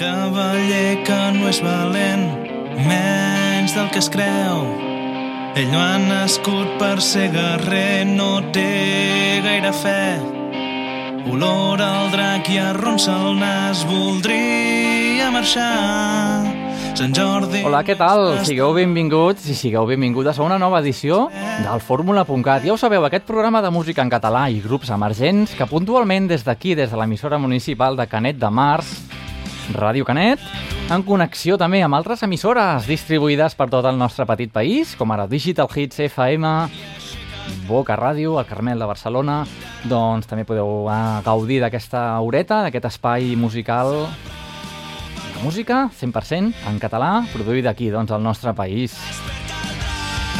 Cavaller que no és valent, menys del que es creu. Ell no ha nascut per ser guerrer, no té gaire fe. Olor al drac i arronsa el nas, voldria marxar. Sant Jordi... Hola, què tal? Sigueu benvinguts i sigueu benvingudes a una nova edició del Fórmula.cat. Ja ho sabeu, aquest programa de música en català i grups emergents que puntualment des d'aquí, des de l'emissora municipal de Canet de Mars, Ràdio Canet, en connexió també amb altres emissores distribuïdes per tot el nostre petit país, com ara Digital Hits FM, Boca Ràdio, el Carmel de Barcelona, doncs també podeu eh, gaudir d'aquesta horeta, d'aquest espai musical de música 100% en català, produït aquí, doncs, al nostre país.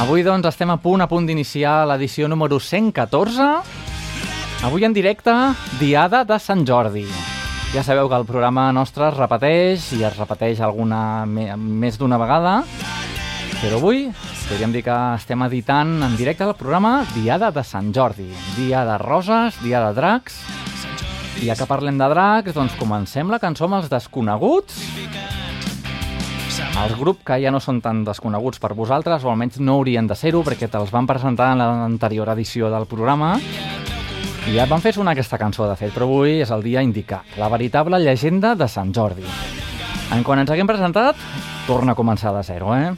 Avui, doncs, estem a punt, a punt d'iniciar l'edició número 114. Avui en directe, Diada de Sant Jordi. Ja sabeu que el programa nostre es repeteix i es repeteix alguna més d'una vegada, però avui podríem dir que estem editant en directe el programa Diada de Sant Jordi, dia de roses, dia de dracs, i ja que parlem de dracs, doncs comencem la cançó amb els desconeguts, els grups que ja no són tan desconeguts per vosaltres, o almenys no haurien de ser-ho, perquè te'ls van presentar en l'anterior edició del programa, i ja van fer sonar aquesta cançó, de fet, però avui és el dia indicat, la veritable llegenda de Sant Jordi. En quan ens haguem presentat, torna a començar de zero, eh?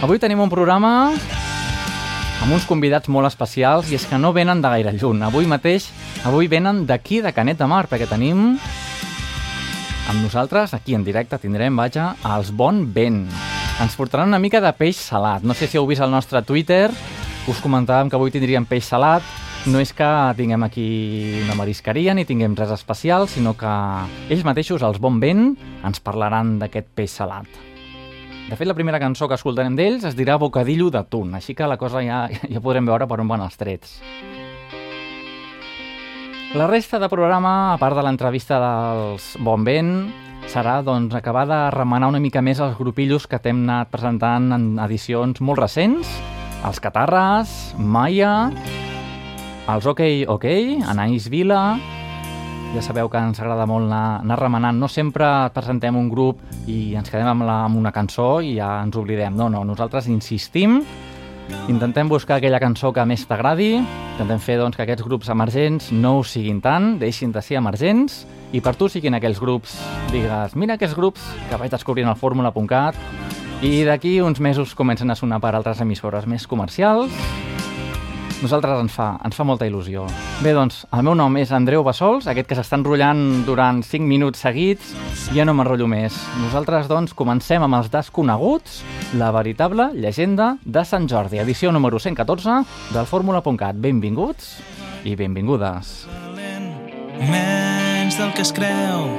Avui tenim un programa amb uns convidats molt especials i és que no venen de gaire lluny. Avui mateix, avui venen d'aquí, de Canet de Mar, perquè tenim amb nosaltres, aquí en directe, tindrem, vaja, els Bon Vent. Ens portaran una mica de peix salat. No sé si heu vist el nostre Twitter, us comentàvem que avui tindríem peix salat. No és que tinguem aquí una marisqueria ni tinguem res especial, sinó que ells mateixos, els Bon Vent, ens parlaran d'aquest peix salat. De fet, la primera cançó que escoltarem d'ells es dirà Bocadillo d'atún, així que la cosa ja, ja podrem veure per on van els trets. La resta de programa, a part de l'entrevista dels Bon Vent, serà doncs, acabar de remenar una mica més els grupillos que t'hem anat presentant en edicions molt recents, els Catarres, Maia, els OK OK, Anais Vila... Ja sabeu que ens agrada molt anar, anar remenant. No sempre presentem un grup i ens quedem amb, la, amb una cançó i ja ens oblidem. No, no, nosaltres insistim, intentem buscar aquella cançó que més t'agradi, intentem fer doncs, que aquests grups emergents no ho siguin tant, deixin de ser emergents, i per tu siguin aquells grups, digues, mira aquests grups que vaig descobrint al fórmula.cat, i d'aquí uns mesos comencen a sonar per altres emissores més comercials. Nosaltres ens fa, ens fa molta il·lusió. Bé, doncs, el meu nom és Andreu Bassols, aquest que s'està enrotllant durant 5 minuts seguits, ja no m'enrotllo més. Nosaltres, doncs, comencem amb els desconeguts, la veritable llegenda de Sant Jordi, edició número 114 del Fórmula.cat. Benvinguts i benvingudes. Menys del que es creu,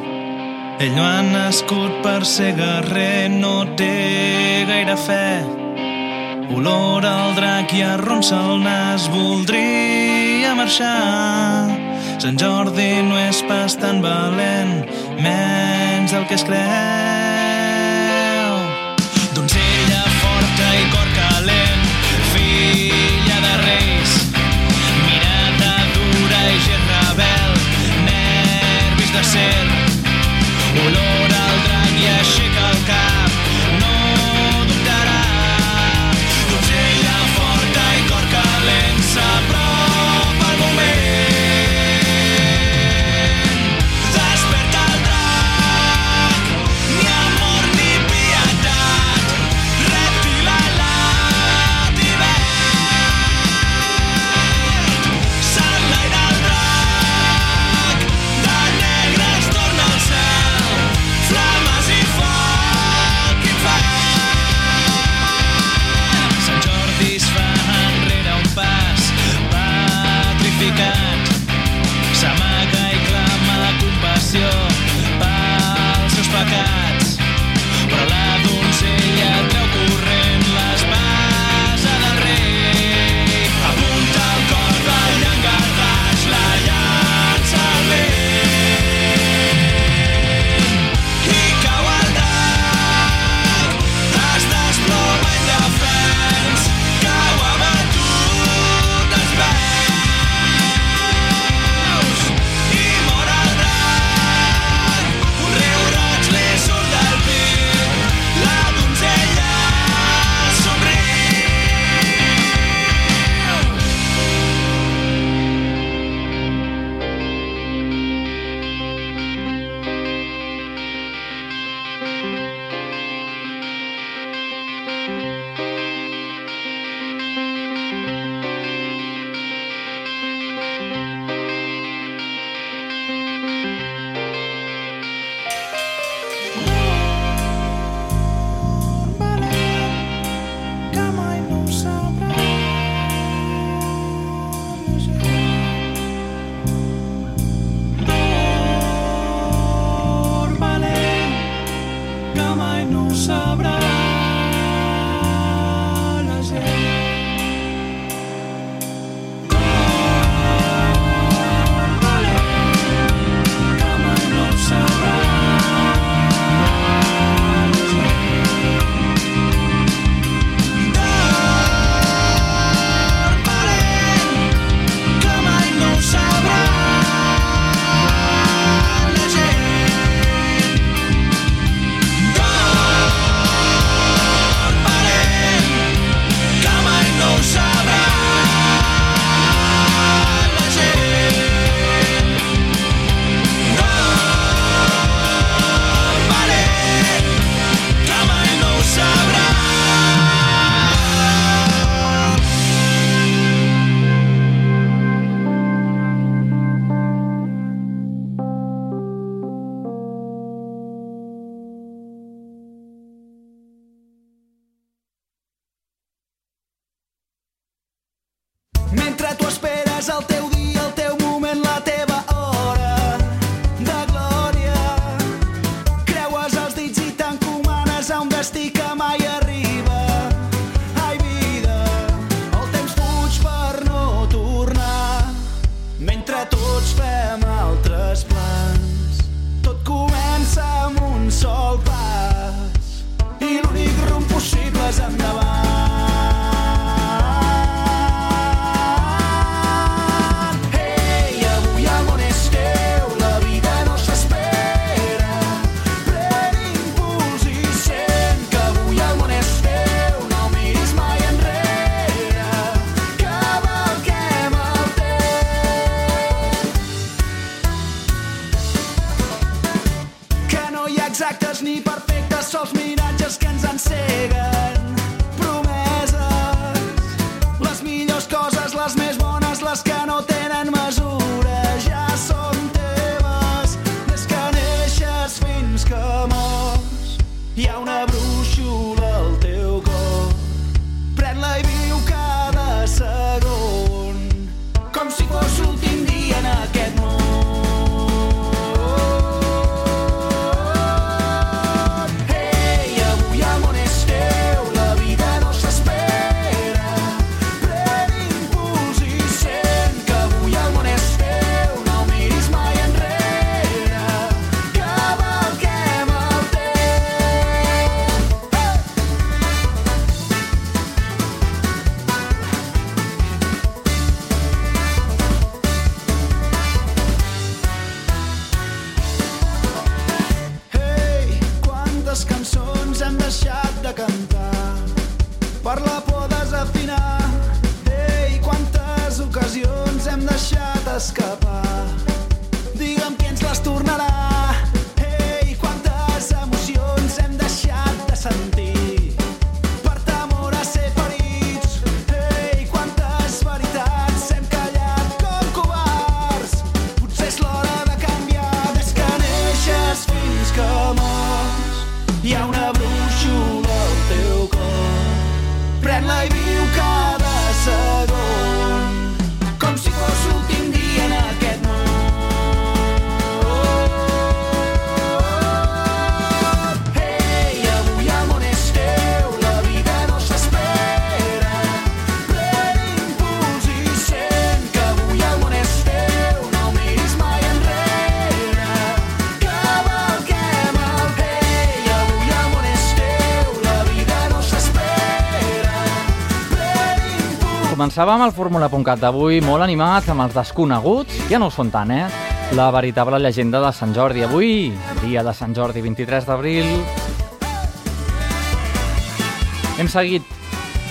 ell no ha nascut per ser guerrer, no té gaire fe. Olor al drac i arronsa el nas, voldria marxar. Sant Jordi no és pas tan valent, menys del que es creu. Començàvem el Fórmula.cat d'avui molt animats amb els desconeguts, ja no ho són tant, eh? La veritable llegenda de Sant Jordi. Avui, dia de Sant Jordi, 23 d'abril. Hem seguit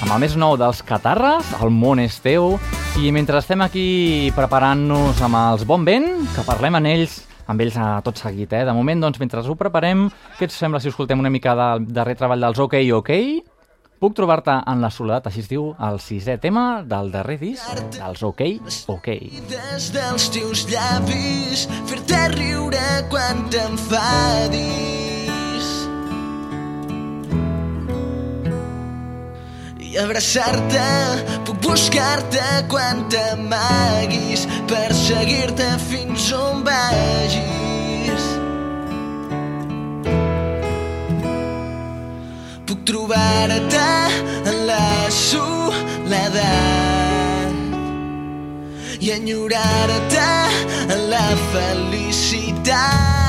amb el més nou dels Catarres, el món és teu, i mentre estem aquí preparant-nos amb els Bon Vent, que parlem en ells amb ells a tot seguit, eh? De moment, doncs, mentre ho preparem, què et sembla si escoltem una mica del darrer treball dels OK OK? Puc trobar-te en la soledat, així es diu el sisè tema del darrer disc, dels OK, OK. Des dels teus llavis, fer-te riure quan t'enfadis i abraçar-te, puc buscar-te quan t'amaguis, perseguir-te fins on vagis. trobar-te en la soledat i enyorar-te en la felicitat.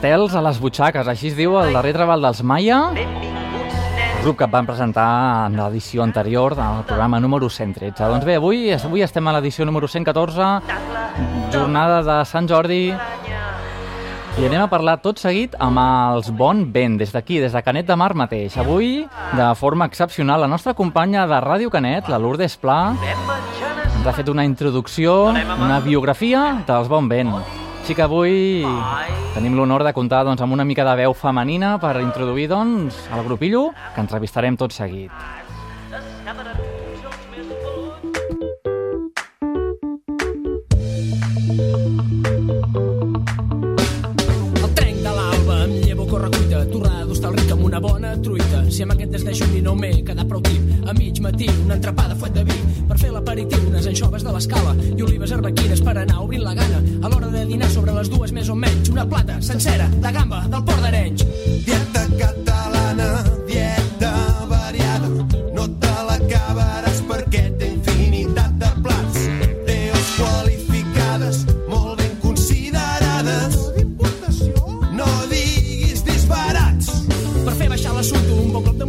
Estels a les butxaques, així es diu el darrer treball dels Maia, nens. grup que van presentar en l'edició anterior del programa número 113. Doncs bé, avui, avui estem a l'edició número 114, jornada de Sant Jordi, i anem a parlar tot seguit amb els Bon Vent, des d'aquí, des de Canet de Mar mateix. Avui, de forma excepcional, la nostra companya de Ràdio Canet, la Lourdes Pla, ens ha fet una introducció, una biografia dels Bon Vent. Així que avui tenim l'honor de comptar doncs, amb una mica de veu femenina per introduir doncs, el grupillo que entrevistarem tot seguit. El trenc de l'alba, em llevo a correcuita, amb una bona truita. Si amb aquest des de juny no m'he quedat prou tip, a mig matí una entrepada fuet de vi, per fer l'aperitiu unes anxoves de l'escala i olives arbequines per anar obrint la gana. A l'hora de dinar sobre les dues més o menys, una plata sencera de gamba del Port d'Arenys. Dieta catalana,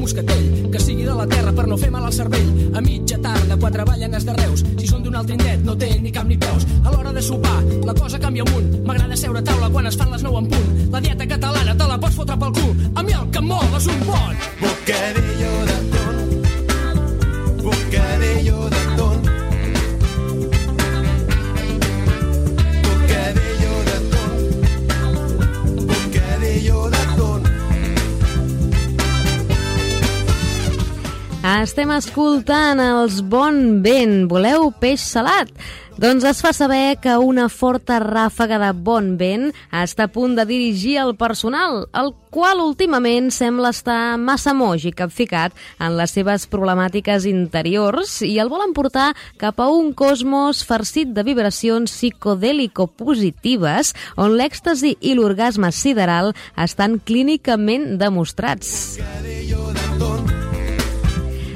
moscatell, que sigui de la terra per no fer mal al cervell. A mitja tarda, quatre ballanes de Reus. Si són d'un altre indret, no té ni cap ni peus. A l'hora de sopar, la cosa canvia amunt. M'agrada seure a taula quan es fan les 9 en punt. La dieta catalana te la pots fotre pel cul. A mi el que em és un bon. Bocadillo de ton. Bocadillo de ton. Estem escoltant els Bon Vent. Voleu peix salat? Doncs es fa saber que una forta ràfaga de bon vent està a punt de dirigir el personal, el qual últimament sembla estar massa moix i capficat en les seves problemàtiques interiors i el volen portar cap a un cosmos farcit de vibracions psicodèlico-positives on l'èxtasi i l'orgasme sideral estan clínicament demostrats.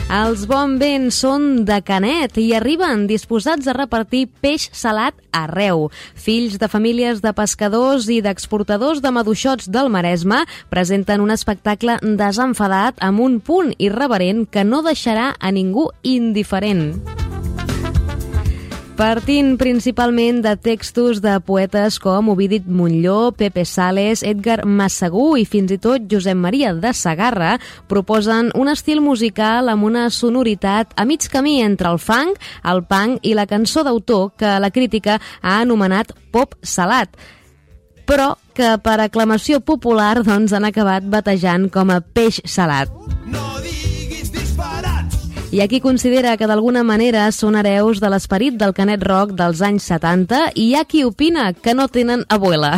Els Bon Vent són de Canet i arriben disposats a repartir peix salat arreu. Fills de famílies de pescadors i d'exportadors de maduixots del Maresme presenten un espectacle desenfadat amb un punt irreverent que no deixarà a ningú indiferent. Partint principalment de textos de poetes com Ovidit Montlló, Pepe Sales, Edgar Massagú i fins i tot Josep Maria de Sagarra, proposen un estil musical amb una sonoritat a mig camí entre el funk, el punk i la cançó d'autor que la crítica ha anomenat pop salat però que per aclamació popular doncs, han acabat batejant com a peix salat. Hi ha qui considera que d'alguna manera són hereus de l'esperit del canet rock dels anys 70 i hi ha qui opina que no tenen abuela.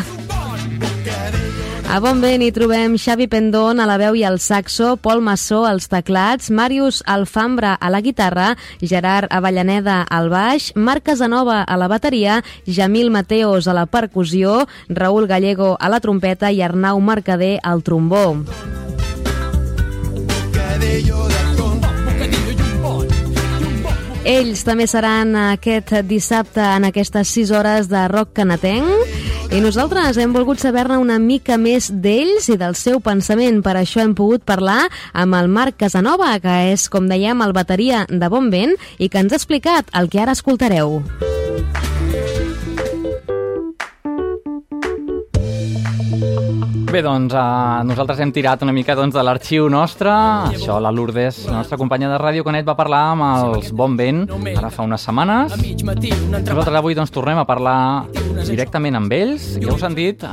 A Bon Vent hi trobem Xavi Pendón a la veu i al saxo, Pol Massó als teclats, Màrius Alfambra a la guitarra, Gerard Avellaneda al baix, Marc Casanova a la bateria, Jamil Mateos a la percussió, Raül Gallego a la trompeta i Arnau Mercader al trombó. Ells també seran aquest dissabte en aquestes 6 hores de rock canatenc i nosaltres hem volgut saber-ne una mica més d'ells i del seu pensament. Per això hem pogut parlar amb el Marc Casanova, que és, com dèiem, el bateria de Bon Vent i que ens ha explicat el que ara escoltareu. Bé, doncs uh, nosaltres hem tirat una mica doncs, de l'arxiu nostre. Això, la Lourdes, la nostra companya de Ràdio Canet, va parlar amb els Bon Vent ara fa unes setmanes. Nosaltres avui doncs, tornem a parlar directament amb ells. Ja us han dit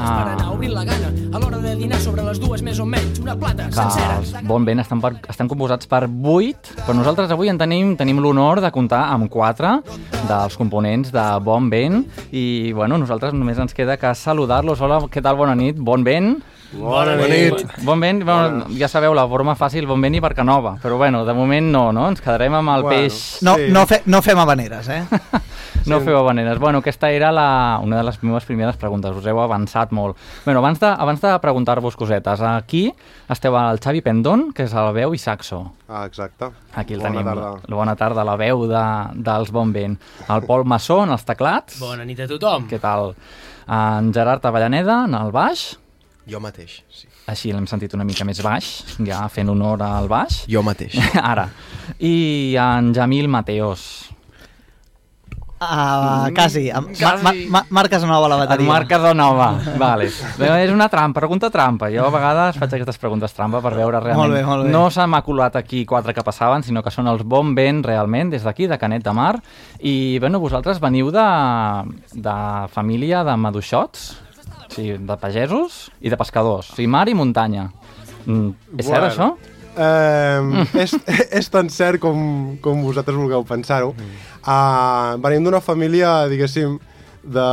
plata que els Bon Vent estan, per, estan composats per 8, però nosaltres avui en tenim, tenim l'honor de comptar amb 4 dels components de Bon Vent i bueno, nosaltres només ens queda que saludar-los. Hola, què tal? Bona nit, Bon Vent. Bona nit. Bon vent, bueno, ja sabeu, la forma fàcil, bon vent i Barcanova. Però bueno, de moment no, no? Ens quedarem amb el Bueno, peix... No, Sí. no, fe, no fem habaneres, eh? No feu habaneres. Bueno, aquesta era la, una de les meves primeres preguntes. Us heu avançat molt. Bueno, abans de, abans de preguntar-vos cosetes, aquí esteu el Xavi Pendón, que és el veu i saxo. Ah, exacte. Aquí el Bona tenim. tarda. La bona tarda, la veu de, dels Bon Vent. El Pol Massó en els teclats. bona nit a tothom Què tal? En Gerard Avellaneda en el baix. Jo mateix, sí. Així l'hem sentit una mica més baix, ja fent honor al baix. Jo mateix. Ara. I en Jamil Mateos. Ah, quasi. Ma, ma, Quasi. ma, Marc Casanova a la En bateria. Marc Casanova. vale. Bé, És una trampa, pregunta trampa. Jo a vegades faig aquestes preguntes trampa per veure realment. Molt bé, molt bé. No se m'ha colat aquí quatre que passaven, sinó que són els bon vent realment, des d'aquí, de Canet de Mar. I, bueno, vosaltres veniu de, de família de maduixots, sigui, de pagesos i de pescadors, o sigui, mar i muntanya. Mm, és cert, Bueno. això? Eh, és, és tan cert com, com vosaltres vulgueu pensar-ho. Uh, venim d'una família, diguéssim, de,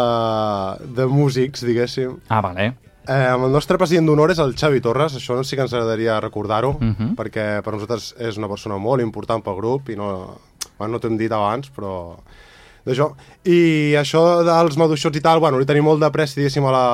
de músics, diguéssim. Ah, vale. Eh, el nostre president d'honor és el Xavi Torres, això sí que ens agradaria recordar-ho, Mhm. perquè per nosaltres és una persona molt important pel grup i no, bueno, no t'ho hem dit abans, però d'això. I això dels maduixots i tal, bueno, li tenim molt de pressa, diguéssim, a la,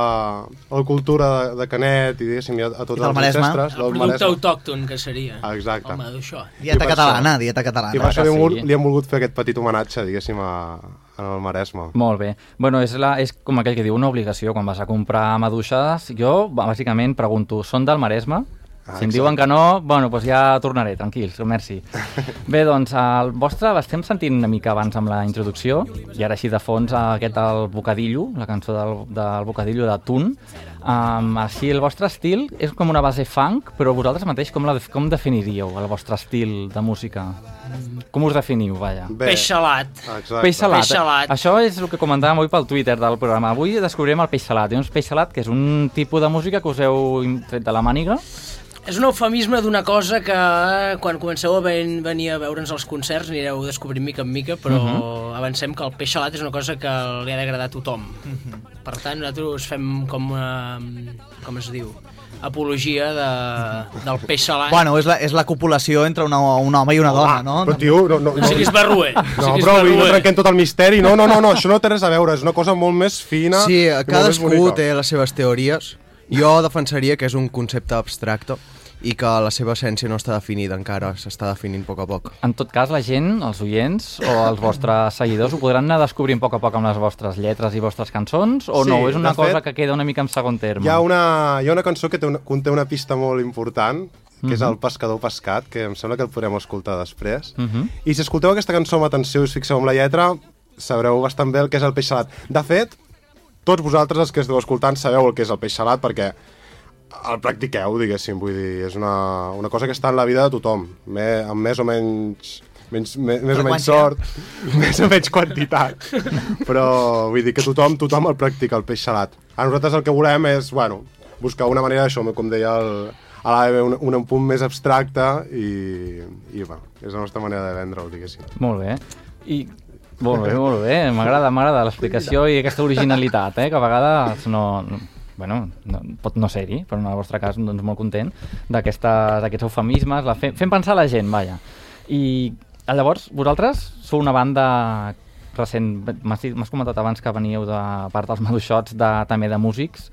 a la cultura de, de Canet i, diguéssim, a, a tots els Maresme. ancestres. el producte autòcton que seria Ah, Exacte. home d'això Dieta I catalana, això- dieta catalana. I per això que li, hem, li hem volgut fer aquest petit homenatge, diguéssim, a, al Maresme. Molt bé. Bueno, és, la, és com aquell que diu una obligació. Quan vas a comprar maduixes, jo bàsicament pregunto, són del Maresme? Ah, si em diuen que no, bueno, doncs ja tornaré, tranquils, merci. Bé, doncs, el vostre l'estem sentint una mica abans amb la introducció, i ara així de fons aquest el Bocadillo, la cançó del, del Bocadillo de Tun. Um, així, el vostre estil és com una base funk, però vosaltres mateix com, la, com definiríeu el vostre estil de música? Com us definiu, vaja? Bé, peix salat Exacte. Peix salat. Peix salat. Això és el que comentàvem avui pel Twitter del programa. Avui descobrirem el peix salat. Hi ha un peix salat que és un tipus de música que us heu tret de la màniga. És un eufemisme d'una cosa que eh, quan comenceu a ven, venir a veure'ns als concerts anireu descobrint mica en mica, però Mhm. avancem que el peix salat és una cosa que li ha d'agradar a tothom. Per tant, nosaltres fem com una... com es diu? apologia de, del peix salat. Bueno, és la, és la copulació entre una, un home i una dona, no? Però, tio, no, no, No siguis barruer. No, siguis però avui no barruer. trenquem tot el misteri. No, no, no, no, això no té res a veure. És una cosa molt més fina Sí, cadascú té les seves teories. Jo defensaria que és un concepte abstracte i que la seva essència no està definida encara, s'està definint a poc a poc. En tot cas, la gent, els oients o els vostres seguidors ho podran anar descobrint a poc a poc amb les vostres lletres i vostres cançons o Sí, no? És una cosa fet, que queda una mica en segon terme. Hi ha una, hi ha una cançó que té una, conté una pista molt important, que és Mhm. el pescador pescat, que em sembla que el podrem escoltar després. Mhm. I si escolteu aquesta cançó amb atenció i us fixeu en la lletra, sabreu bastant bé el que és el peix salat. De fet, tots vosaltres, els que esteu escoltant, sabeu el que és el peix salat perquè el practiqueu, diguéssim. Vull dir, és una, una cosa que està en la vida de tothom, me, amb més o menys menys, me, més o menys sort, més o menys quantitat. Però vull dir que tothom, tothom el practica, el peix salat. A nosaltres el que volem és, bueno, buscar una manera d'això, com deia el, a l'AEB, un, un punt més abstracte i, i bueno, és la nostra manera de vendre-ho, diguéssim. Molt bé. I molt bé, molt bé. M'agrada, m'agrada l'explicació i aquesta originalitat, eh? que a vegades no... no bueno, no, pot no ser-hi, però en el vostre cas doncs, molt content d'aquests eufemismes, la fem, fem pensar la gent, vaja. I eh, llavors, vosaltres sou una banda recent, m'has comentat abans que veníeu de part dels maduixots de, també de músics,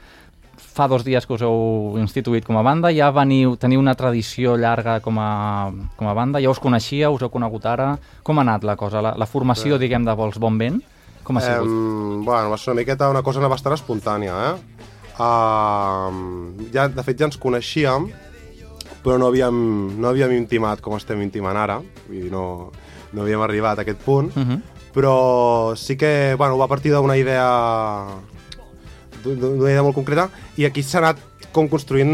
fa dos dies que us heu instituït com a banda, ja veniu, teniu una tradició llarga com a, com a banda, ja us coneixíeu, us heu conegut ara, com ha anat la cosa, la, la formació, Bé. diguem, de Vols Bon Vent, com ha sigut? Em, bueno, va ser una miqueta una cosa bastant espontània, eh? Uh, ja, de fet, ja ens coneixíem, però no havíem, no havíem intimat com estem intimant ara, vull dir, no, no havíem arribat a aquest punt, Uh -huh. però sí que, bueno, va partir d'una idea d'una idea molt concreta i aquí s'ha anat com construint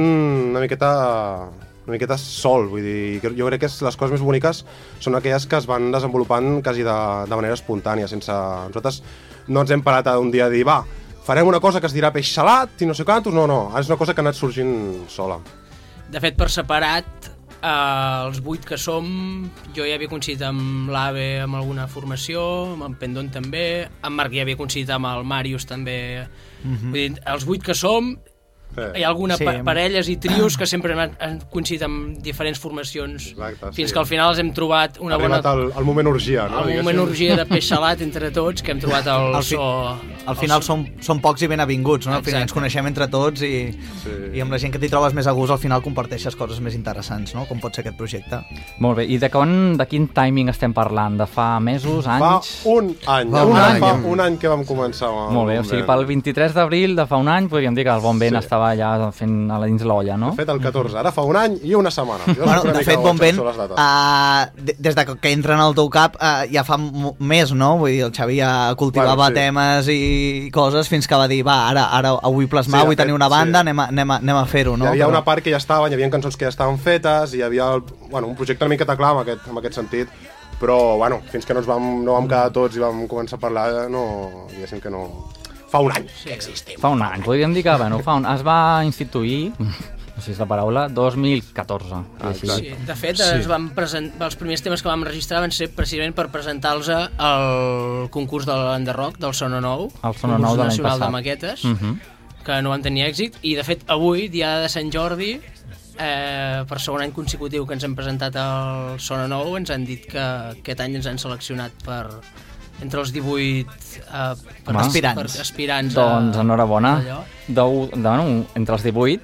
una miqueta una miqueta sol, vull dir, jo crec que les coses més boniques són aquelles que es van desenvolupant quasi de, de manera espontània, sense... Nosaltres no ens hem parat a un dia a dir, va, farem una cosa que es dirà peix salat i no sé quantos, no, no, és una cosa que ha anat sorgint sola. De fet, per separat, eh, els vuit que som, jo ja havia coincidit amb l'AVE amb alguna formació, amb en Pendon també, en Marc ja havia coincidit amb el Màrius també. Mhm. Vull dir, els vuit que som, hi ha alguna Sí. parelles i trios que sempre han, han coincidit amb diferents formacions, Exacte, fins sí. que al final els hem trobat una ha bona... arribat el, el moment orgia, no? el moment orgia de peix salat entre tots, que hem trobat el Al fi- so... Al final el so- som, som pocs i ben avinguts, no? Al final ens coneixem entre tots i, Sí. i amb la gent que t'hi trobes més a gust al final comparteixes coses més interessants, no? Com pot ser aquest projecte. Molt bé, i de, quan, de quin timing estem parlant? De fa mesos, Fa anys? un any, Fa un un any, any. fa un any que vam començar Molt bé, el o sigui, pel 23 d'abril de fa un any podríem dir que el Bon Vent Sí. estava ja fent a la dins l'olla, no? De fet, el 14, ara fa un any i una setmana. Jo Bueno, de mica fet, Bon Vent, uh, des de que entra en el teu cap, uh, ja fa més, no? Vull dir, el Xavi ja cultivava Bueno, sí. temes i coses fins que va dir, va, ara, ara ho vull plasmar, Sí, vull tenir fet, una banda, sí. anem a, anem a, anem a fer-ho, no? Hi havia Però- una part que ja estava, hi havia cançons que ja estaven fetes, i hi havia el, bueno, un projecte una miqueta clar en aquest, en aquest sentit, però bueno, fins que no, ens vam, no vam quedar tots i vam començar a parlar, no, diguéssim que no... Fa un any que existim. Fa un any, podríem dir que bueno, fa un... es va instituir, no sé si és la paraula, 2014. Ah, així. exacte. Sí, de fet, Sí. sí. es van present... els primers temes que vam registrar van ser precisament per presentar-los al concurs de l'Enderrock, del Sono Nou, El concurs Nou de l'any nacional passat. de maquetes, Mhm. que no van tenir èxit, i de fet avui, dia de Sant Jordi, eh, per segon any consecutiu que ens hem presentat al Sono Nou, ens han dit que aquest any ens han seleccionat per entre els 18 eh, per. Aspirants. per aspirants Doncs a, enhorabona. De, de, bueno, entre els 18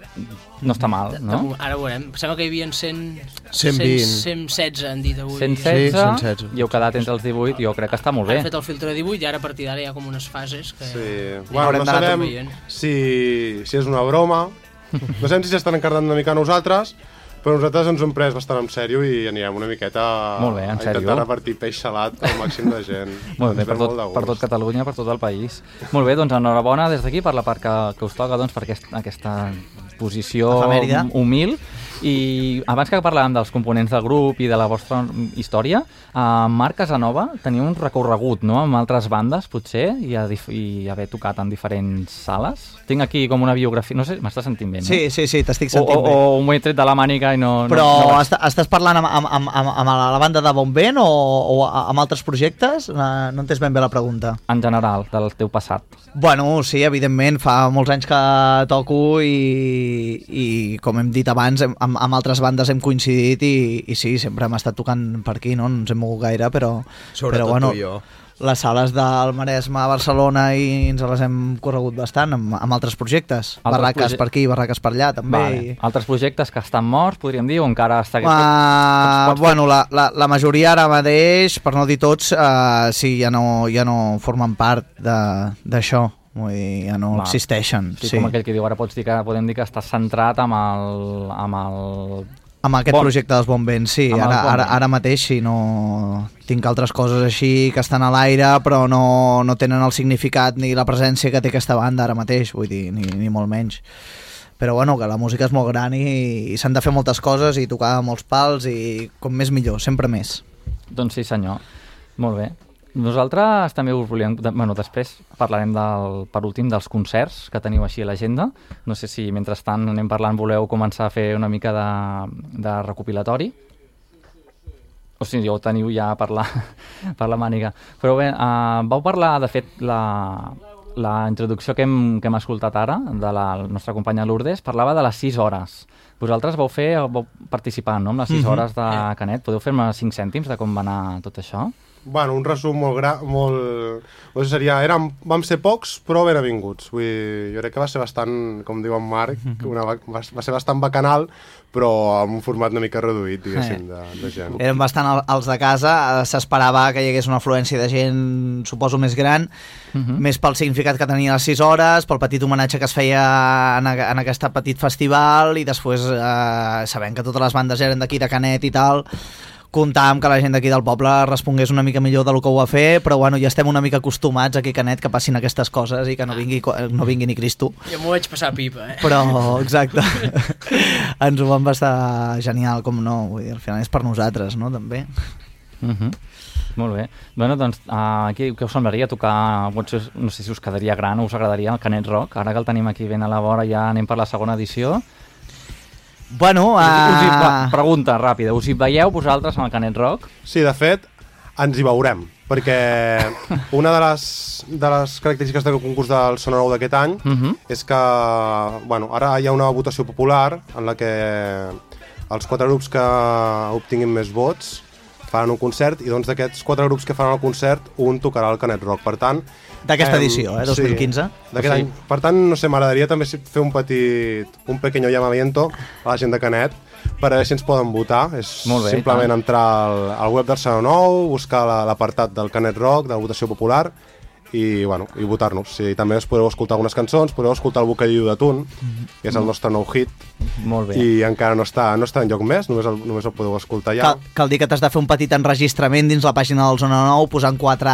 no està mal, De- no? de- Ara ho veurem. Sembla que hi havia 100, 120. 116, han dit avui. 116, Sí, 116. i heu quedat entre els 18, jo crec que està molt bé. Han fet el filtre de 18 i ara a partir d'ara hi ha com unes fases que... Sí. Bueno, Haurem no d'anar sabem tot veient. si, si és una broma, no sabem si s'estan encarregant una mica a nosaltres, però nosaltres ens ho hem pres bastant en sèrio i anirem una miqueta Molt bé, en a intentar sèrio. repartir peix salat al màxim de gent. Molt bé, per tot, per tot. Catalunya, per tot el país. Molt bé, doncs enhorabona des d'aquí per la part que, que us toca, doncs, per aquest, aquesta posició Efemèride. humil. I abans que parlàvem dels components del grup i de la vostra història, a Marc Casanova teniu un recorregut no? amb altres bandes, potser, i, a i haver tocat en diferents sales. Tinc aquí com una biografia... No sé, m'estàs sentint bé, no? Sí, sí, sí, t'estic O, sentint o, bé. o m'ho he tret de la màniga i no... Però no, no est estàs parlant amb, amb, amb, amb, amb la banda de Bon Vent o, o amb altres projectes? No entens ben bé la pregunta. En general, del teu passat. Bueno, sí, evidentment, fa molts anys que toco i, i com hem dit abans, hem, amb, amb altres bandes hem coincidit i, i sí, sempre hem estat tocant per aquí, no? No ens hem mogut gaire, però... Sobretot però, bueno, tu i jo. les sales del Maresme a Barcelona i ens les hem corregut bastant amb, amb altres projectes. Altres barraques proje- per aquí, barraques per allà, també. Vale. I... Altres projectes que estan morts, podríem dir, o encara està... Uh, Pots- pots- bueno, la, la, la majoria ara mateix, per no dir tots, uh, sí, ja no, ja no formen part de- d'això. Vull dir, ja no Val. existeixen. Sí, Sí, com aquell que diu, ara pots dir que podem dir que estàs centrat amb el... Amb el... Amb aquest Bon. projecte dels Bon Vents, sí. Amb Ara, Bon ara, ara mateix sí, no... Tinc altres coses així que estan a l'aire, però no, no tenen el significat ni la presència que té aquesta banda ara mateix, vull dir, ni, ni molt menys. Però bueno, que la música és molt gran i, i s'han de fer moltes coses i tocar molts pals i com més millor, sempre més. Doncs sí, senyor. Molt bé. Nosaltres també us volíem... Bueno, després parlarem del, per últim dels concerts que teniu així a l'agenda. No sé si mentrestant anem parlant voleu començar a fer una mica de, de recopilatori. O sigui, ja ho teniu ja per la, per la màniga. Però bé, uh, vau parlar, de fet, la, la introducció que hem, que hem escoltat ara, de la, la nostra companya Lourdes, parlava de les 6 hores. Vosaltres vau fer, vau participar, no?, amb les 6 Mhm. hores de Canet. Podeu fer-me 5 cèntims de com va anar tot això? Bueno, un resum molt gran, molt... O sigui, seria, érem, vam ser pocs, però benvinguts. Vull dir, jo crec que va ser bastant, com diu en Marc, una, va, va ser bastant bacanal, però amb un format una mica reduït, diguéssim, de, de gent. Eren bastant els de casa, eh, s'esperava que hi hagués una afluència de gent, suposo, més gran, Mhm. més pel significat que tenia les 6 hores, pel petit homenatge que es feia en, a- en aquest petit festival i després, eh, sabent que totes les bandes eren d'aquí de Canet i tal, comptàvem que la gent d'aquí del poble respongués una mica millor del que ho va fer, però bueno, ja estem una mica acostumats aquí a Canet que passin aquestes coses i que no vingui, no vingui ni Cristo. Jo m'ho vaig passar pipa, eh? Però, exacte, ens ho vam bastar genial, com no, vull dir, al final és per nosaltres, no?, també. Uh -huh. Molt bé. Bueno, doncs, uh, aquí, què us semblaria tocar, potser, no sé si us quedaria gran o us agradaria el Canet Rock, ara que el tenim aquí ben a la vora, ja anem per la segona edició. Bueno, Us, hi- us hi, uh... va, pregunta ràpida, us hi veieu vosaltres en el Canet Rock? Sí, de fet, ens hi veurem, perquè una de les, de les característiques del concurs del Sonor Nou d'aquest any Uh -huh. és que bueno, ara hi ha una votació popular en la que els quatre grups que obtinguin més vots faran un concert i doncs d'aquests quatre grups que faran el concert un tocarà el Canet Rock. Per tant... D'aquesta edició, eh, 2015. Sí, d'aquest O sigui- any. Per tant, no sé, m'agradaria també fer un petit, un pequeño llamamiento a la gent de Canet per a veure si ens poden votar. És Molt bé, simplement tant. entrar al, al web del Saló Nou, buscar la- l'apartat del Canet Rock, de la votació popular, i, bueno, i votar-nos. Sí, també us podeu escoltar algunes cançons, podeu escoltar el Bocadillo de Tun, que és el nostre nou hit, Molt bé. i encara no està, no està en lloc més, només el, només el podeu escoltar ja. Cal, cal dir que t'has de fer un petit enregistrament dins la pàgina del Zona 9 posant quatre,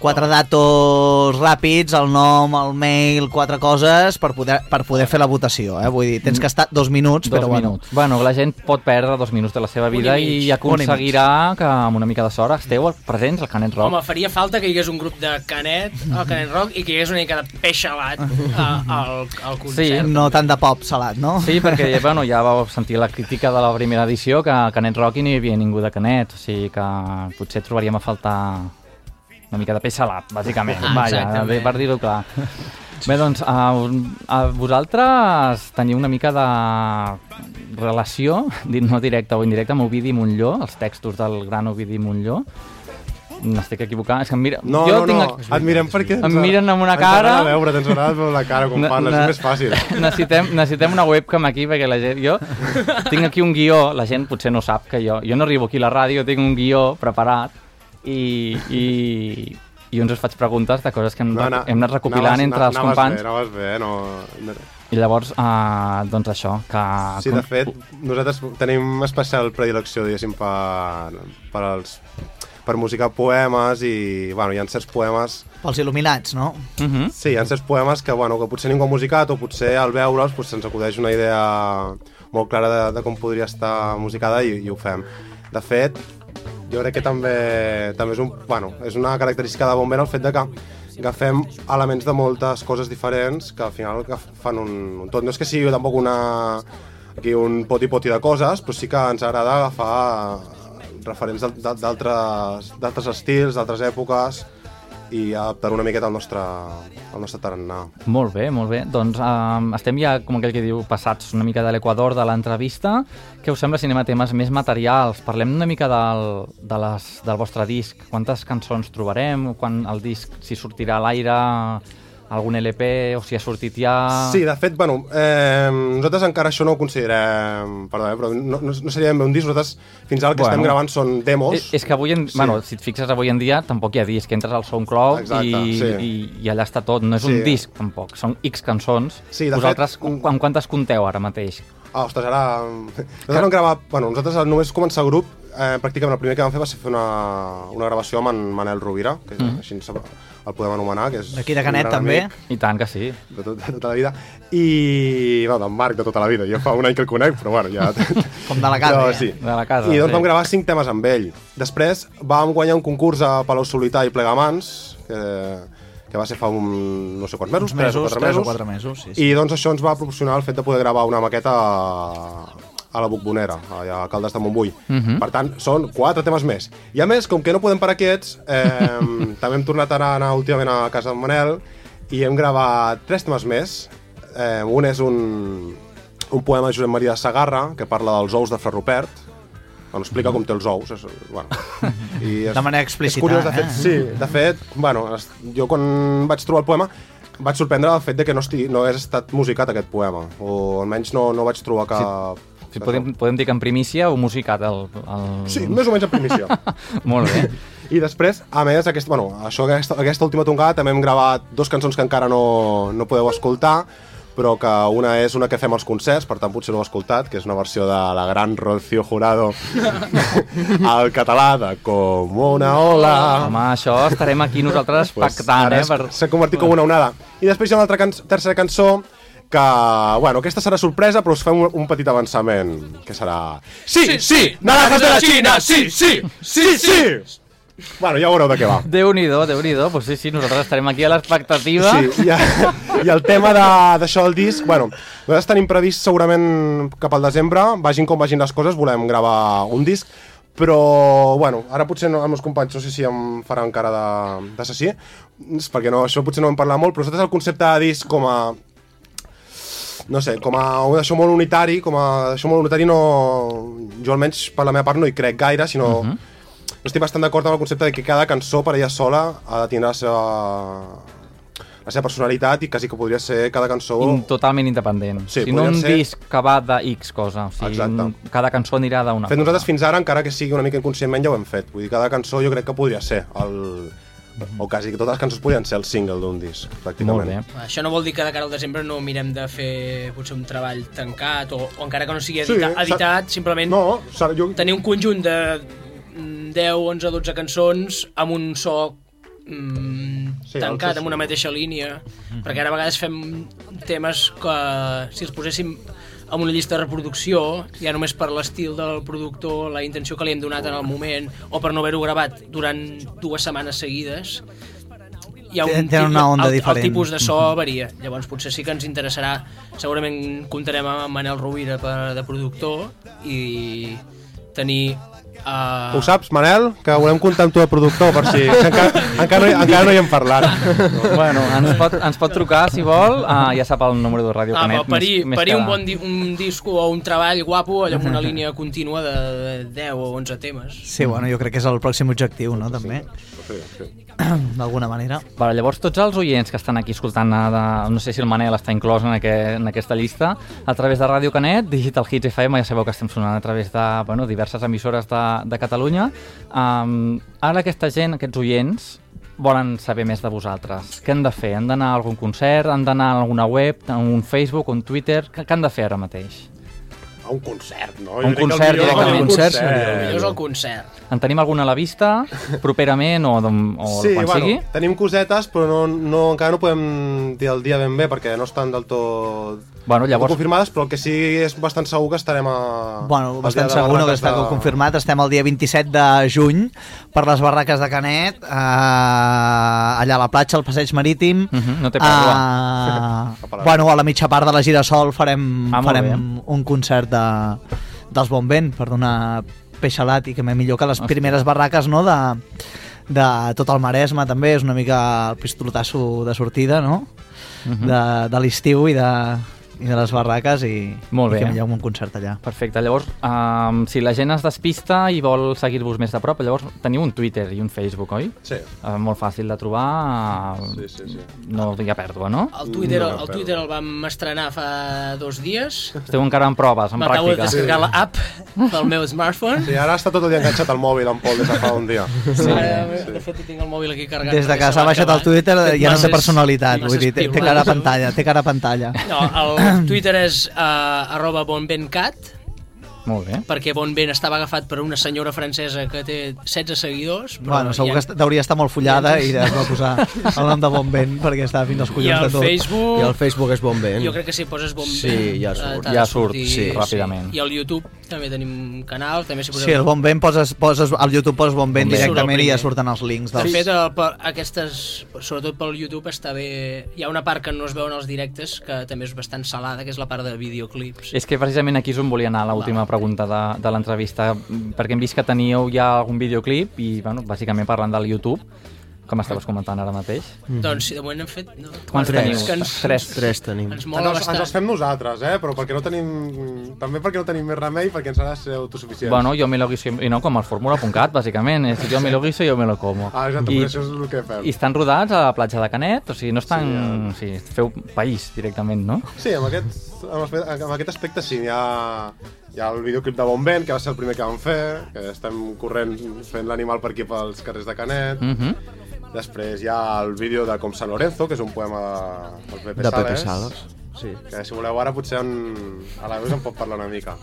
quatre datos ràpids, el nom, el mail, quatre coses per poder, per poder fer la votació. Eh? Vull dir, tens que estar dos minuts, Dos però minuts. Bueno, la gent pot perdre dos minuts de la seva i vida mig. i aconseguirà que amb una mica de sort esteu presents al Canet Rock. Home, faria falta que hi hagués un grup de Canet, al Canet Rock, i que hi hagués una mica de peix salat a- al, al concert. Sí, no tant de pop salat, no? Sí, perquè bueno, ja vau sentir la crítica de la primera edició que a Canet Rock i no hi havia ningú de Canet, o sigui que potser trobaríem a faltar una mica de peix salat, bàsicament. Ah, Vaja, bé, per dir-ho clar. Bé, doncs, a, a vosaltres teniu una mica de relació, dit no directa o indirecta, amb Ovidi Montlló, els textos del gran Ovidi Montlló. N'estic equivocant, és que em mira... No, jo no, tinc... no, et mirem perquè... Em miren amb una ens cara... agrada veure, ens agrada veure la cara com Ne- parles, és més fàcil. Necessitem, necessitem una webcam aquí perquè la gent... Jo tinc aquí un guió, la gent potser no sap que jo... Jo no arribo aquí a la ràdio, tinc un guió preparat i, i, i uns us faig preguntes de coses que hem, No, na- hem anat recopilant anaves- entre els anaves companys. Bé, anaves bé, no... I llavors, uh, doncs això, que... Sí, de fet, nosaltres tenim especial predilecció, diguéssim, per, per, els, per musicar poemes i, bueno, hi ha certs poemes... Pels il·luminats, no? Uh -huh. Sí, hi ha certs poemes que, bueno, que potser ningú ha musicat o potser al veure'ls pues, se'ns acudeix una idea molt clara de, de com podria estar musicada i, i ho fem. De fet, jo crec que també, també és, un, bueno, és una característica de Bombera el fet de que agafem elements de moltes coses diferents que al final que fan un, un tot. No és que sigui tampoc una, aquí un poti-poti de coses, però sí que ens agrada agafar referents d'al- d'al- d'altres d'altres estils, d'altres èpoques, i adaptar una miqueta al nostre, al nostre tarannà. Molt bé, molt bé. Doncs um, estem ja, com aquell que diu, passats una mica de l'equador de l'entrevista. Què us sembla si anem a temes més materials? Parlem una mica del, de les, del vostre disc. Quantes cançons trobarem? Quan el disc, si sortirà a l'aire, algun LP o si ha sortit ja... Sí, de fet, bueno, eh, nosaltres encara això no ho considerem, perdó, eh, però no, no, no seria ben bé un disc, nosaltres fins ara el que Bueno. estem gravant són demos. És, és que avui, en, Sí. bueno, si et fixes avui en dia, tampoc hi ha disc, entres al SoundCloud Exacte, i, sí. i, i allà està tot, no és Sí. un disc tampoc, són X cançons. Sí, de Vosaltres, fet, fet, amb quantes compteu ara mateix? Ah, ostres, ara... Nosaltres vam gravar... Bueno, nosaltres al només començar grup, eh, pràcticament el primer que vam fer va ser fer una, una gravació amb en Manel Rovira, que mm. així se- el podem anomenar, que és... D'aquí de Canet, també. amic I tant que sí. De, tot, de tota la vida. I... Bueno, d'en Marc, de tota la vida. Jo fa un any que el conec, però bueno, ja... Com de la casa, Però, sí. De la casa, I doncs sí. vam gravar cinc temes amb ell. Després vam guanyar un concurs a Palau Solità i Plegamans, que, que va ser fa un, no sé quants mesos, mesos, tres o quatre tres o mesos. quatre mesos, sí, sí. I doncs això ens va proporcionar el fet de poder gravar una maqueta a, la Bucbonera, allà a Caldes de Montbui. Mhm. Per tant, són quatre temes més. I a més, com que no podem parar quiets, eh, també hem tornat a anar últimament a casa d'en Manel i hem gravat tres temes més. Eh, un és un, un poema de Josep Maria de Sagarra que parla dels ous de Fra Rupert, Bueno, explica com té els ous. És, bueno, i és, De manera explícita, És curiós, de fet, eh? sí. De fet, bueno, es- jo quan vaig trobar el poema vaig sorprendre el fet de que no, estigui, no hagués estat musicat aquest poema, o almenys no, no vaig trobar cap... Si podem, podem dir que en primícia o musicat el... el... Sí, més o menys en primícia. Molt bé. I després, a més, aquest, bueno, això, aquesta, aquesta última tongada també hem gravat dos cançons que encara no, no podeu escoltar, però que una és una que fem als concerts, per tant potser no heu escoltat, que és una versió de la gran Rocío Jurado al català de Com una ola. Home, això estarem aquí nosaltres pactant, ara eh? és- S'ha convertit com una onada. I després hi ha una altra can tercera cançó que, bueno, aquesta serà sorpresa, però us fem un, un petit avançament, que serà... Sí, sí, naranjas de la Xina, sí, sí, sí, sí! Bueno, ja veureu de què va. Déu-n'hi-do, déu nhi déu pues sí, sí, nosaltres estarem aquí a l'expectativa. Sí, i, i el tema de- d'això del disc, bueno, nosaltres tenim previst segurament cap al desembre, vagin com vagin les coses, volem gravar un disc, però, bueno, ara potser no, amb els companys no sé si em faran cara de- d'assassí, perquè no, això potser no en parlar molt, però nosaltres el concepte de disc com a no sé, com a això molt unitari, com a això molt unitari no... Jo almenys per la meva part no hi crec gaire, sinó... Uh -huh. Estic bastant d'acord amb el concepte de que cada cançó per ella sola ha de tenir la seva, la seva personalitat i quasi que podria ser cada cançó... In, totalment independent. Sí, si no un ser- disc que va de X cosa. O sigui, Exacte. cada cançó anirà d'una fet cosa. nosaltres fins ara, encara que sigui una mica inconscientment, ja ho hem fet. Vull dir, cada cançó jo crec que podria ser el... O quasi que totes les cançons podrien ser el single d'un disc, pràcticament. Molt bé. Això no vol dir que de cara al desembre no mirem de fer potser un treball tancat o, o encara que no sigui Sí, edita, s'ha- editat, simplement no, jo... tenir un conjunt de mm, 10, 11, 12 cançons amb un so mm, Sí, tancat, amb una sí. mateixa línia, perquè ara a vegades fem temes que si els poséssim amb una llista de reproducció, ja només per l'estil del productor, la intenció que li hem donat en el moment, o per no haver-ho gravat durant dues setmanes seguides, hi ha un tenen una onda el, diferent. el tipus de so varia. Llavors potser sí que ens interessarà, segurament comptarem amb Manel Rovira per, de productor i tenir... Uh, Ho saps, Manel? Que volem comptar amb tu de productor, per si... encara, encara, no, hi- encara no hi hem parlat. Bueno, ens pot, ens pot trucar, si vol. Uh, ja sap el número de Ràdio Ah, Canet. parir, més, més parir que- un bon di un disco o un treball guapo allò amb una línia contínua de, de 10 o 11 temes. Sí, bueno, jo crec que és el pròxim objectiu, no, també? Sí, sí. D'alguna manera. Vale, llavors, tots els oients que estan aquí escoltant, eh, de, no sé si el Manel està inclòs en, aquest, en aquesta llista, a través de Ràdio Canet, Digital Hits FM, ja sabeu que estem sonant a través de bueno, diverses emissores de, de Catalunya. Um, ara aquesta gent, aquests oients, volen saber més de vosaltres. Què han de fer? Han d'anar a algun concert? Han d'anar a alguna web? A un Facebook? Un Twitter? Què, què han de fer ara mateix? A un concert, no? Un concert directament. El concert, millor és el concert. En tenim alguna a la vista? Properament o, o Sí, quan bueno, sigui? tenim cosetes, però no, no, encara no podem dir el dia ben bé perquè no estan del tot, Bueno, llavors- confirmades, però el que sí és bastant segur que estarem a... Bueno, bastant segur no que està de- confirmat. Estem el dia 27 de juny per les barraques de Canet, eh, allà a la platja, al passeig marítim. Mhm, no té pèrdua. Eh, bueno, a la mitja part de la Girasol farem, Ah, farem un concert de, dels Bon Vent per donar peix salat i que més millor que les primeres barraques no, de, de tot el Maresme també, és una mica el pistoletasso de sortida, no? Mhm. de, de l'estiu i de, i de les barraques i, Molt bé. i que hi ha un concert allà. Perfecte, llavors, um, si la gent es despista i vol seguir-vos més de prop, llavors teniu un Twitter i un Facebook, oi? Sí. Uh, molt fàcil de trobar, uh, Sí, sí, sí. no hi ha pèrdua, no? El Twitter, No, el, el Twitter el vam estrenar fa dos dies. Esteu encara en proves, en M'acabo de pràctica. descarregar l'app pel meu smartphone. Sí, ara està tot el dia enganxat al mòbil, en Pol, des de fa un dia. Sí. Ara, de fet, tinc el mòbil aquí carregat. Des de que s'ha baixat el. Twitter ja no té personalitat, vull dir, té, té cara a pantalla, té cara a pantalla. No, el Twitter és uh, arroba bonbencat, Molt bé. perquè Bonben estava agafat per una senyora francesa que té 16 seguidors. Però Bueno, segur ha- que hauria estar molt follada i es va posar el nom de Bon Vent perquè estava fins als collons al de tot. Facebook... I el Facebook és bon vent. Jo crec que si poses Bon Sí, ja eh, surt. de Ja surt, sortir, sí, ràpidament. I al YouTube també tenim un canal, també si poseu... Sí, el Bon Vent poses, poses, al YouTube poses Bon Vent Bon directament i ja surten els links. De Dels... fet, el, per, aquestes, sobretot pel YouTube, està bé... Hi ha una part que no es veuen els directes, que també és bastant salada, que és la part de videoclips. És que precisament aquí és on volia anar l'última pregunta de, de l'entrevista, perquè hem vist que teníeu ja algun videoclip i, bueno, bàsicament parlant del YouTube, com estaves comentant ara mateix. Doncs sí, de moment hem fet... No? Quants Tres. teniu? Que ens, Tres. Tres tenim. ens Ens mola els, ens els fem nosaltres, eh? Però perquè no tenim... També perquè no tenim més remei, perquè ens ha de ser autosuficients. Bueno, jo me lo guiso, i no, com el Fórmula.cat, bàsicament, és jo me lo guiso i jo me lo como. Ah, exacte, I, això és el que fem. I estan rodats a la platja de Canet, o sigui, no estan... Sí, o sigui, feu país directament, no? Sí, amb aquest, amb, amb aquest aspecte sí, hi ha, hi ha el videoclip de Bon Vent, que va ser el primer que vam fer, que estem corrent fent l'animal per aquí pels carrers de Canet. Mm -hmm. Després hi ha el vídeo de Com San Lorenzo, que és un poema de, del Pepe De Sales. Pepe Sales. Sí. Que si voleu ara potser en, a la veu en pot parlar una mica.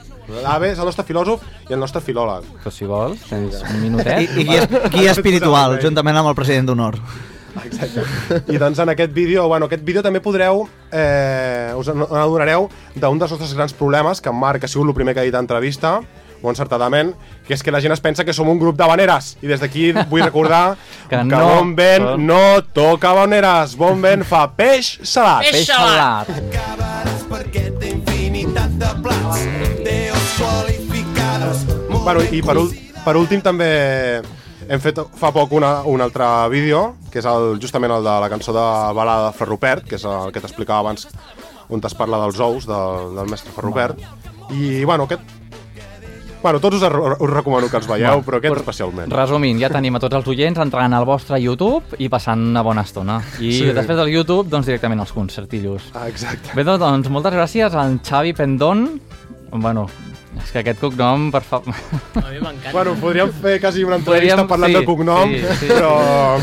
L'Ave és el nostre filòsof i el nostre filòleg. Però si vols, tens un minutet. I, i guia, guia espiritual, juntament amb el president d'honor. Exacte. I doncs en aquest vídeo, bueno, aquest vídeo també podreu, eh, us adonareu d'un dels nostres grans problemes, que en Marc ha sigut el primer que ha dit a entrevista, molt encertadament, que és que la gent es pensa que som un grup de baneres. I des d'aquí vull recordar Que que, no Bon Vent són. no toca baneres. Bon Vent fa peix salat. Peix Peix salat. salat. Acabaràs perquè té infinitat de plats Deos qualificades Bueno, i per, per últim també hem fet fa poc una, un altre vídeo, que és el, justament el de la cançó de Balada de Ferropert, que és el que t'explicava abans, on es parla dels ous del, del mestre Ferropert. I, bueno, aquest... Bueno, tots us, us recomano que els veieu, però aquest especialment. Resumint, ja tenim a tots els oients entrant al vostre YouTube i passant una bona estona. I Sí. després del YouTube, doncs directament als concertillos. Ah, exacte. Bé, doncs moltes gràcies al Xavi Pendón. Bueno, és que aquest cognom, per favor... A mi m'encanta. Bueno, podríem fer quasi una entrevista Podríem- parlant sí, del cognom, sí, sí. però...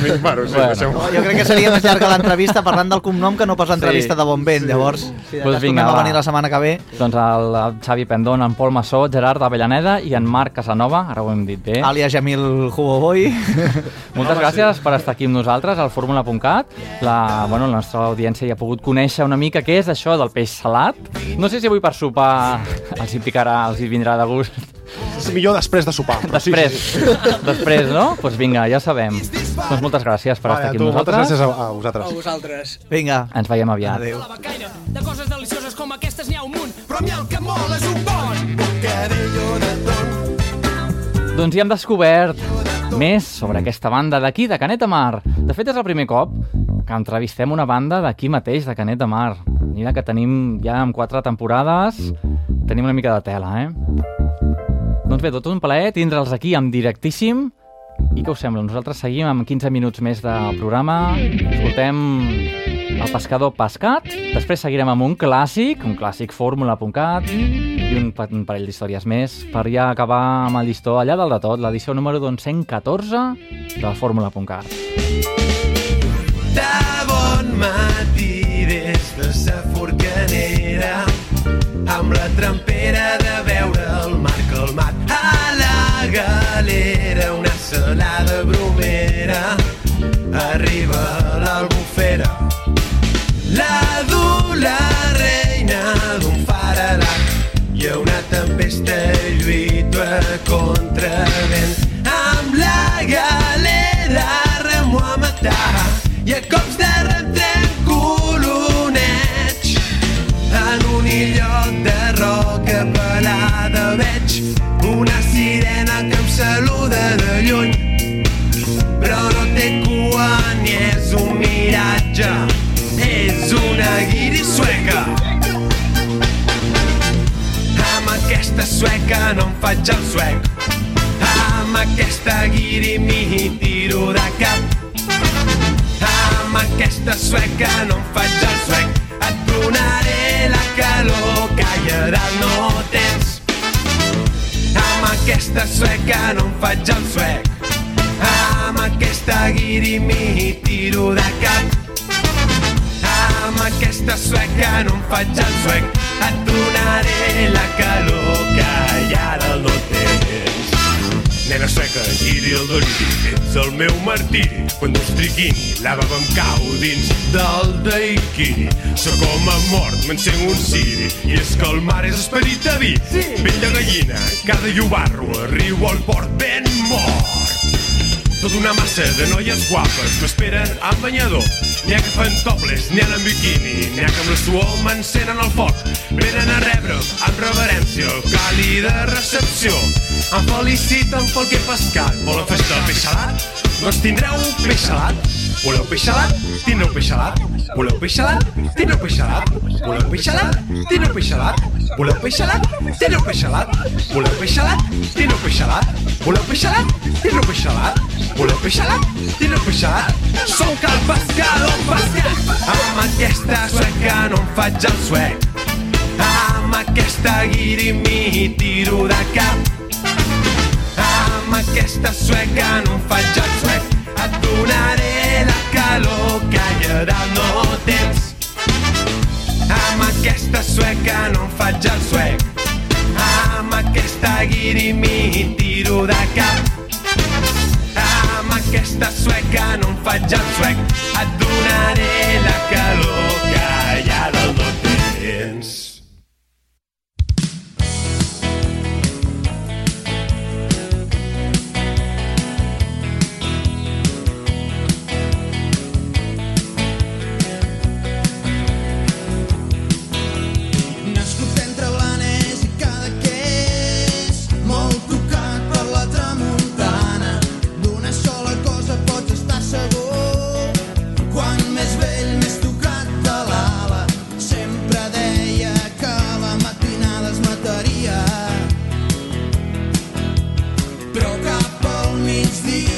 mi- Bueno, sí, Bueno. deixem Jo crec que seria més llarga l'entrevista parlant del cognom que no pas l'entrevista Sí. de Bon Vent, llavors, si Pues vinga, va. venir la setmana que ve, Doncs el, Xavi Pendón, en Pol Massó, Gerard Avellaneda i en Marc Casanova, ara ho hem dit bé. àlia Jamil Hugoboy. Moltes gràcies per estar aquí amb nosaltres al fórmula.cat. La, bueno, la nostra audiència ja ha pogut conèixer una mica què és això del peix salat. No sé si avui per sopar els hi picarà, els hi vindrà de gust. És millor després de sopar. Després, Sí, sí, sí. després, no? Doncs pues vinga, ja sabem. Doncs moltes gràcies per Vale, estar aquí tu, amb moltes nosaltres. gràcies a, a A vosaltres. vosaltres. Vinga, Ens veiem aviat. adéu. De coses delicioses com aquestes n'hi ha un munt. Però a mi el que mola és un bon bocadillo de ton Doncs ja hem descobert més sobre aquesta banda d'aquí, de Canet de Mar. De fet, és el primer cop que entrevistem una banda d'aquí mateix, de Canet de Mar. Mira que tenim ja amb quatre temporades, tenim una mica de tela, eh? Doncs bé, tot un plaer tindre'ls aquí en directíssim. I què us sembla? Nosaltres seguim amb 15 minuts més del programa. Escoltem El pescador pescat. Després seguirem amb un clàssic, un clàssic fórmula.cat i un, pa- un parell d'històries més per ja acabar amb el llistó allà dalt de tot, l'edició número doncs 114 de fórmula.cat. De bon matí des de sa forcanera amb la trempera de veure el mar calmat a la galera una salada bromera. Arriba l'albufera. La du la reina d'un faradat i a una tempesta lluito a contravent amb la galera remo a matar. I a cops de una sirena que em saluda de lluny però no un miratge, és una guiri sueca. Amb aquesta sueca no em faig el suec. Amb aquesta guiri m'hi tiro de cap. Amb aquesta sueca no em faig el suec. Aquesta sueca no em faig el suec. Amb aquesta guiri m'hi tiro de cap. Amb aquesta sueca no em faig el suec. Et donaré la calor que allà dalt no tens. Nena sueca, giri el deliri, ets el meu martiri. Quan dos triquini, la baba em cau dins del daiquiri. Sóc com a mort, m'encenc un ciri, i és que el mar és esperit de vi. Sí. Vell de gallina, cada llobarro, arribo al port ben mort. Tota una massa de noies guapes m'esperen amb banyador. N'hi ha que fan topless, n'hi ha en biquini, n'hi ha que amb la suor m'encenen el foc. Venen a rebre amb reverència càlida recepció. Em feliciten pel que he pescat. Volen festa de peix salat? Doncs tindreu peix salat. Voleu peix salat? Tindreu peix salat. Voleu peix salat? Tindreu peix salat. Voleu peix salat? Tindreu peix salat. Voleu peix salat? Tindreu peix salat. Voleu peix salat? Tindreu peix salat. Voleu peix salat? Tindreu peix salat. Voleu peix salat? Tindreu peix salat. Sóc el pescador pescat. Amb aquesta sueca no em faig el suec. Amb aquesta guiri m'hi tiro de cap. Amb aquesta sueca no em faig el suec. Et donaré la calor que allà dalt no tens. Amb aquesta sueca no em faig el suec. Amb aquesta guiri m'hi tiro de cap. Amb aquesta sueca no em faig el suec. Et donaré la calor que allà dalt no tens. Al migdia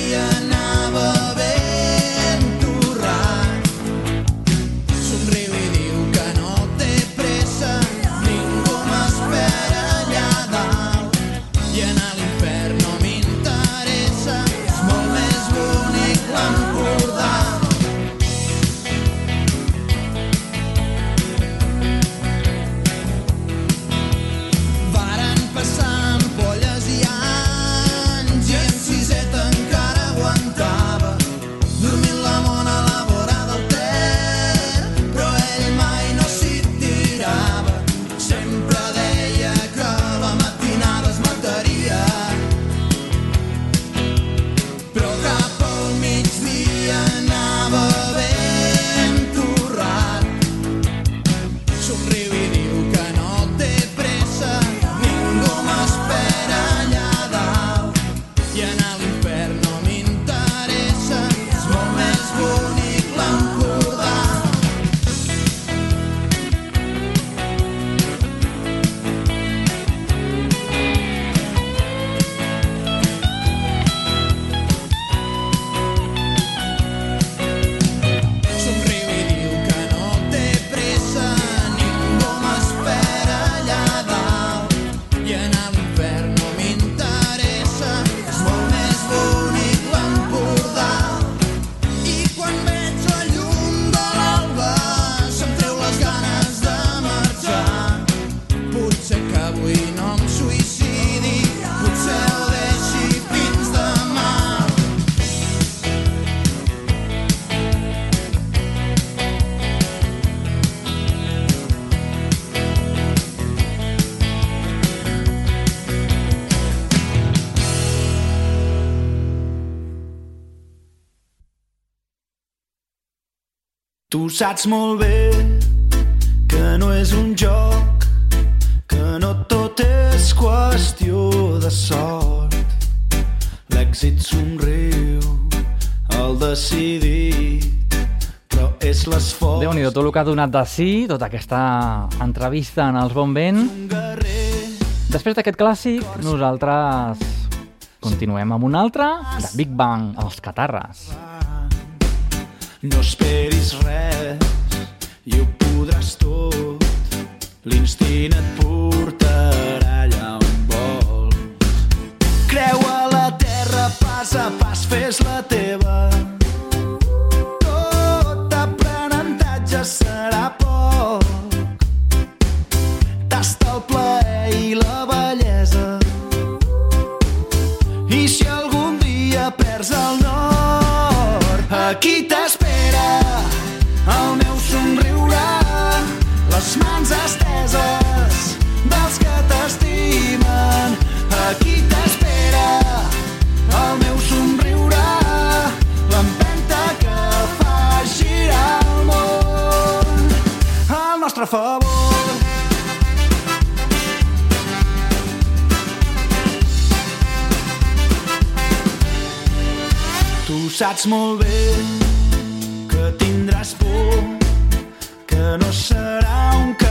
Tu saps molt bé que no és un joc, que no tot és qüestió de sort. L'èxit somriu, el decidit déu nhi tot el que ha donat de sí, tota aquesta entrevista en els Bon Vent. Després d'aquest clàssic, nosaltres continuem amb un altre, de Big Bang, els Catarres. No esperis res i ho podràs tot. L'instint et portarà allà on vols. Creu a la terra, pas a pas, fes la teva. Tot aprenentatge serà poc. Tasta el plaer i la bellesa. I si algun dia perds el nord, aquí t'espera favor. Tu saps molt bé que tindràs por, que no serà un camí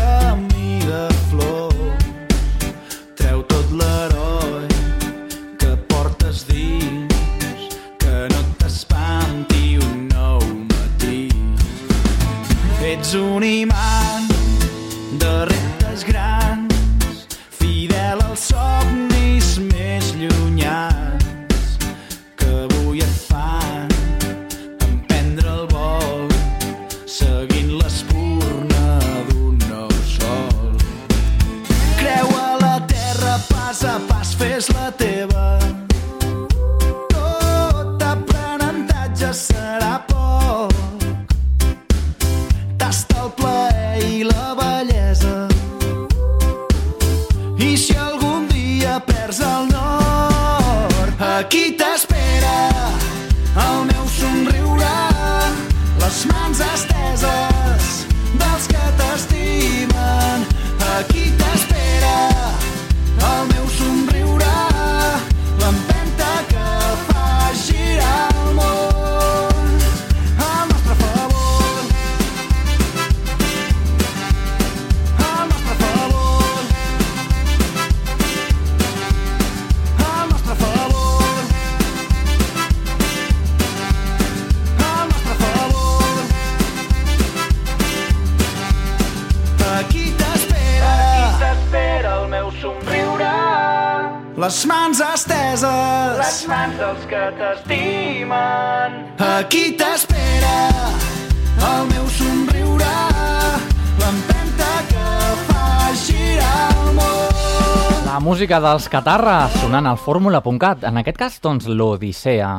música dels Catarres sonant al fórmula.cat, en aquest cas, doncs, l'Odissea.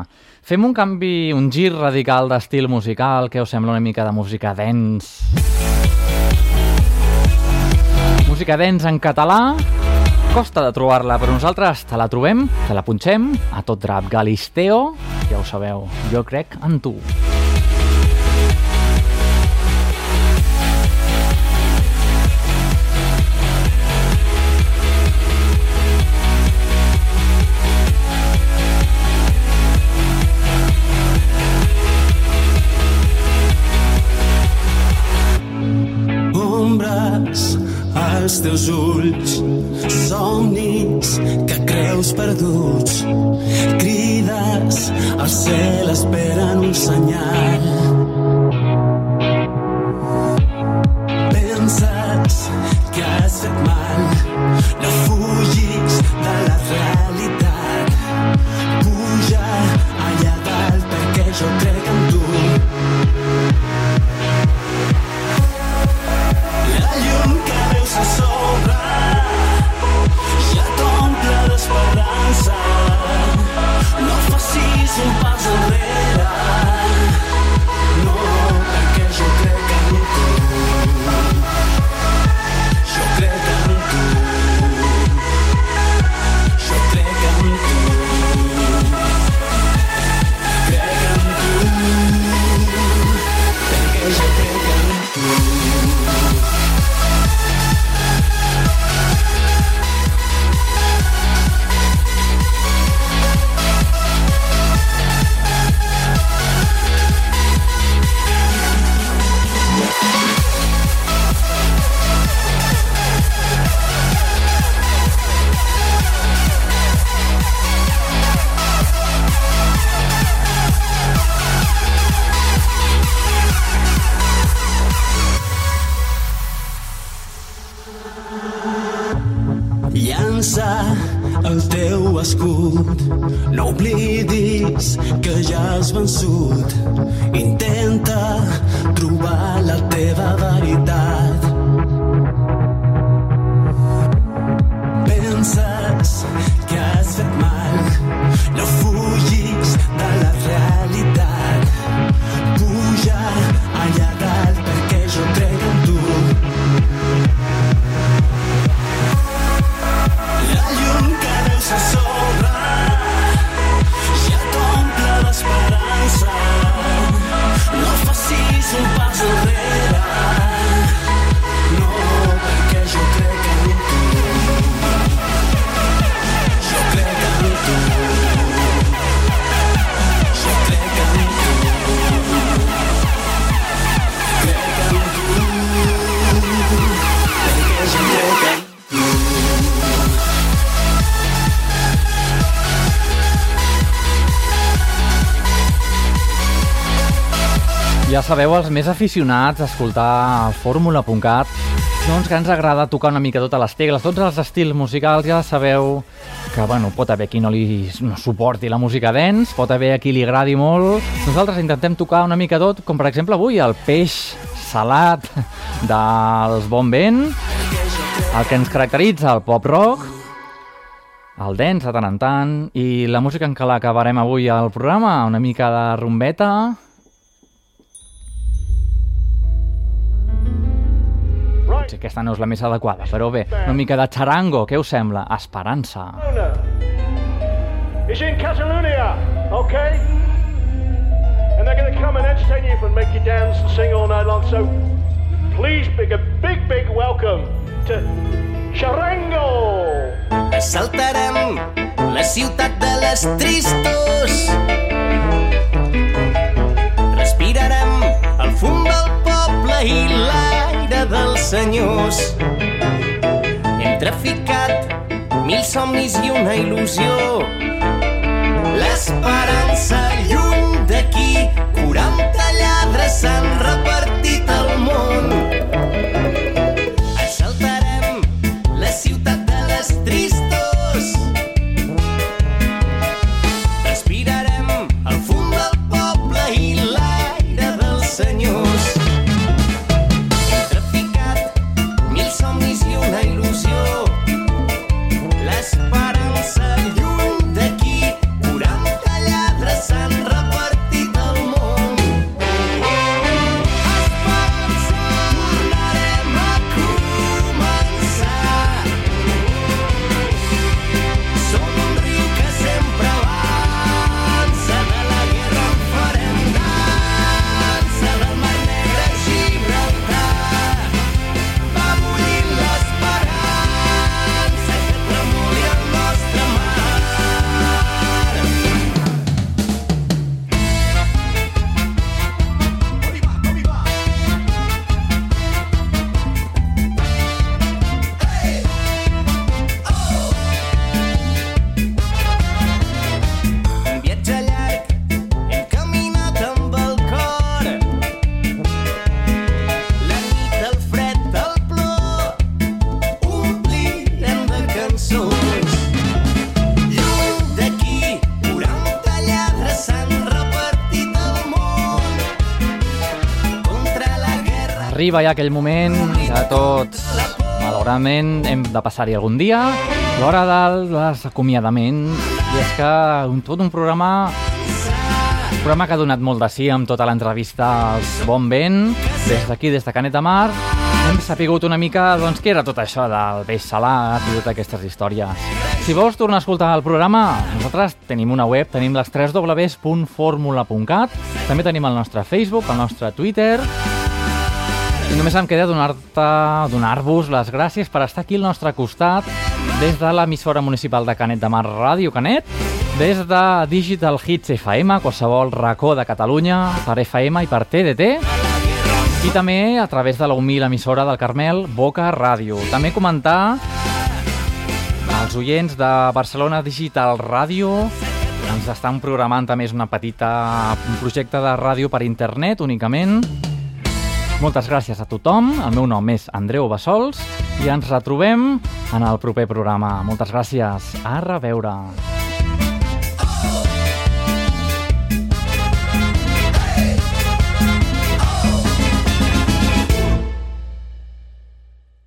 Fem un canvi, un gir radical d'estil musical que us sembla una mica de música dens. Música dens en català, costa de trobar-la, però nosaltres te la trobem, te la punxem, a tot drap. Galisteo, ja ho sabeu, jo crec en tu. Als teus ulls, somnis que creus perduts, crides al cel esperen un senyal. Penses que has fet mal, no fugis sabeu, els més aficionats a escoltar fórmula.cat, doncs que ens agrada tocar una mica totes les tegles, tots els estils musicals, ja sabeu que bueno, pot haver qui no li no suporti la música dance, pot haver a qui li agradi molt. Nosaltres intentem tocar una mica tot, com per exemple avui el peix salat dels Bon Vent, el que ens caracteritza el pop rock, el dance de tant en tant, i la música en què l'acabarem avui al programa, una mica de rumbeta, Potser aquesta no és la més adequada, però bé, una mica de charango, què us sembla? Esperança. is in Catalonia, okay? And they're going to come and entertain you and make you dance and sing all night long. So please, big a big, big welcome to Charango. Assaltarem la ciutat de les tristos. Respirarem el fum del poble i dels senyors. Hem traficat mil somnis i una il·lusió. L'esperança lluny d'aquí, 40 lladres s'han repartit al món. Arriba ja aquell moment que tots, malauradament, hem de passar-hi algun dia, l'hora dels acomiadaments, i és que un, tot un programa un programa que ha donat molt de sí amb tota l'entrevista als Bon Vent, des d'aquí, des de Canet de Mar, hem sapigut una mica doncs, què era tot això del peix salat i totes aquestes històries. Si vols tornar a escoltar el programa, nosaltres tenim una web, tenim les 3 www.formula.cat, també tenim el nostre Facebook, el nostre Twitter, i només em queda donar-te, donar-vos les gràcies per estar aquí al nostre costat des de l'emissora municipal de Canet de Mar, Ràdio Canet, des de Digital Hits FM, qualsevol racó de Catalunya, per FM i per TDT, i també a través de la humil emissora del Carmel, Boca Ràdio. També comentar als oients de Barcelona Digital Ràdio ens estan programant també és una petita un projecte de ràdio per internet únicament Moltes gràcies a tothom. El meu nom és Andreu Bassols i ens retrobem en el proper programa. Moltes gràcies. A reveure.